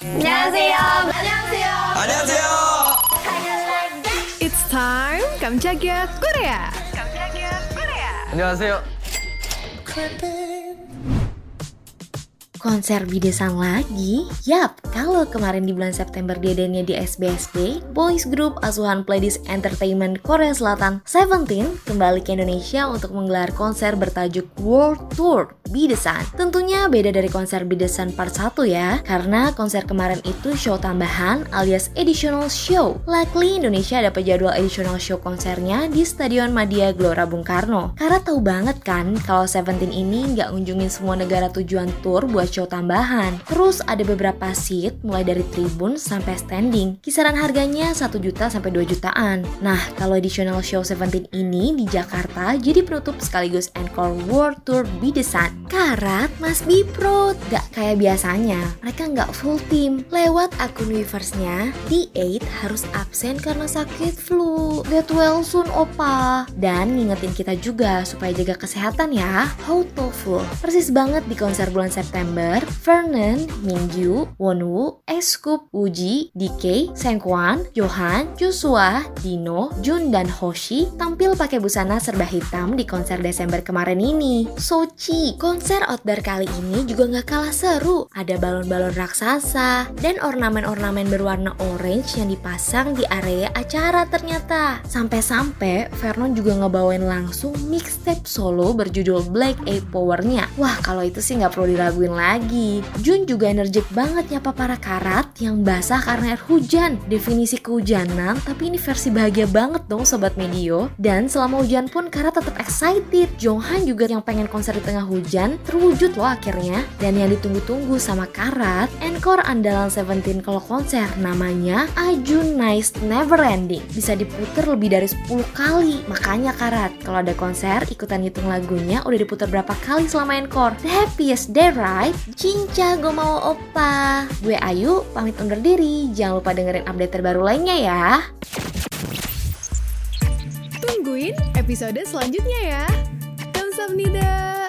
안녕하세요. 안녕하세요. 안녕하세요. It's time 깜짝이야 Korea. 안녕하세요. Konser bidesan lagi? Yap, kalau kemarin di bulan September diadainnya di SBSD, boys group asuhan Pledis Entertainment Korea Selatan Seventeen kembali ke Indonesia untuk menggelar konser bertajuk World Tour Bidesan. Tentunya beda dari konser Bidesan part 1 ya, karena konser kemarin itu show tambahan alias additional show. Luckily Indonesia dapat jadwal additional show konsernya di Stadion Madia Gelora Bung Karno. Karena tahu banget kan kalau Seventeen ini nggak ngunjungin semua negara tujuan tour buat show tambahan. Terus ada beberapa seat mulai dari tribun sampai standing. Kisaran harganya 1 juta sampai 2 jutaan. Nah, kalau additional show Seventeen ini di Jakarta jadi penutup sekaligus encore World Tour Bidesan. Karat Mas Bipro, gak kayak biasanya. Mereka nggak full team. Lewat akun Weverse-nya, D8 harus absen karena sakit flu. Get well soon, opa. Dan ngingetin kita juga supaya jaga kesehatan ya. How tofu. Persis banget di konser bulan September, Vernon, Mingyu, Wonwoo, Eskup, Uji, DK, Sengkwan, Johan, Joshua, Dino, Jun, dan Hoshi tampil pakai busana serba hitam di konser Desember kemarin ini. Sochi, konser outdoor kali ini juga nggak kalah seru. Ada balon-balon raksasa dan ornamen-ornamen berwarna orange yang dipasang di area acara ternyata. Sampai-sampai Vernon juga ngebawain langsung mixtape solo berjudul Black A Power-nya. Wah, kalau itu sih nggak perlu diraguin lagi. Jun juga energik banget nyapa para karat yang basah karena air hujan. Definisi kehujanan, tapi ini versi bahagia banget dong Sobat Medio. Dan selama hujan pun karat tetap excited. Jonghan juga yang pengen konser di tengah hujan terwujud loh akhirnya. Dan yang ditunggu-tunggu sama karat, encore andalan Seventeen kalau konser namanya Ajun Nice Never Ending. Bisa diputer lebih dari 10 kali. Makanya karat, kalau ada konser ikutan hitung lagunya udah diputar berapa kali selama encore. The happiest day right? Cinca mau opa. Gue Ayu, pamit undur diri. Jangan lupa dengerin update terbaru lainnya ya. Tungguin episode selanjutnya ya. Kamsahamnida.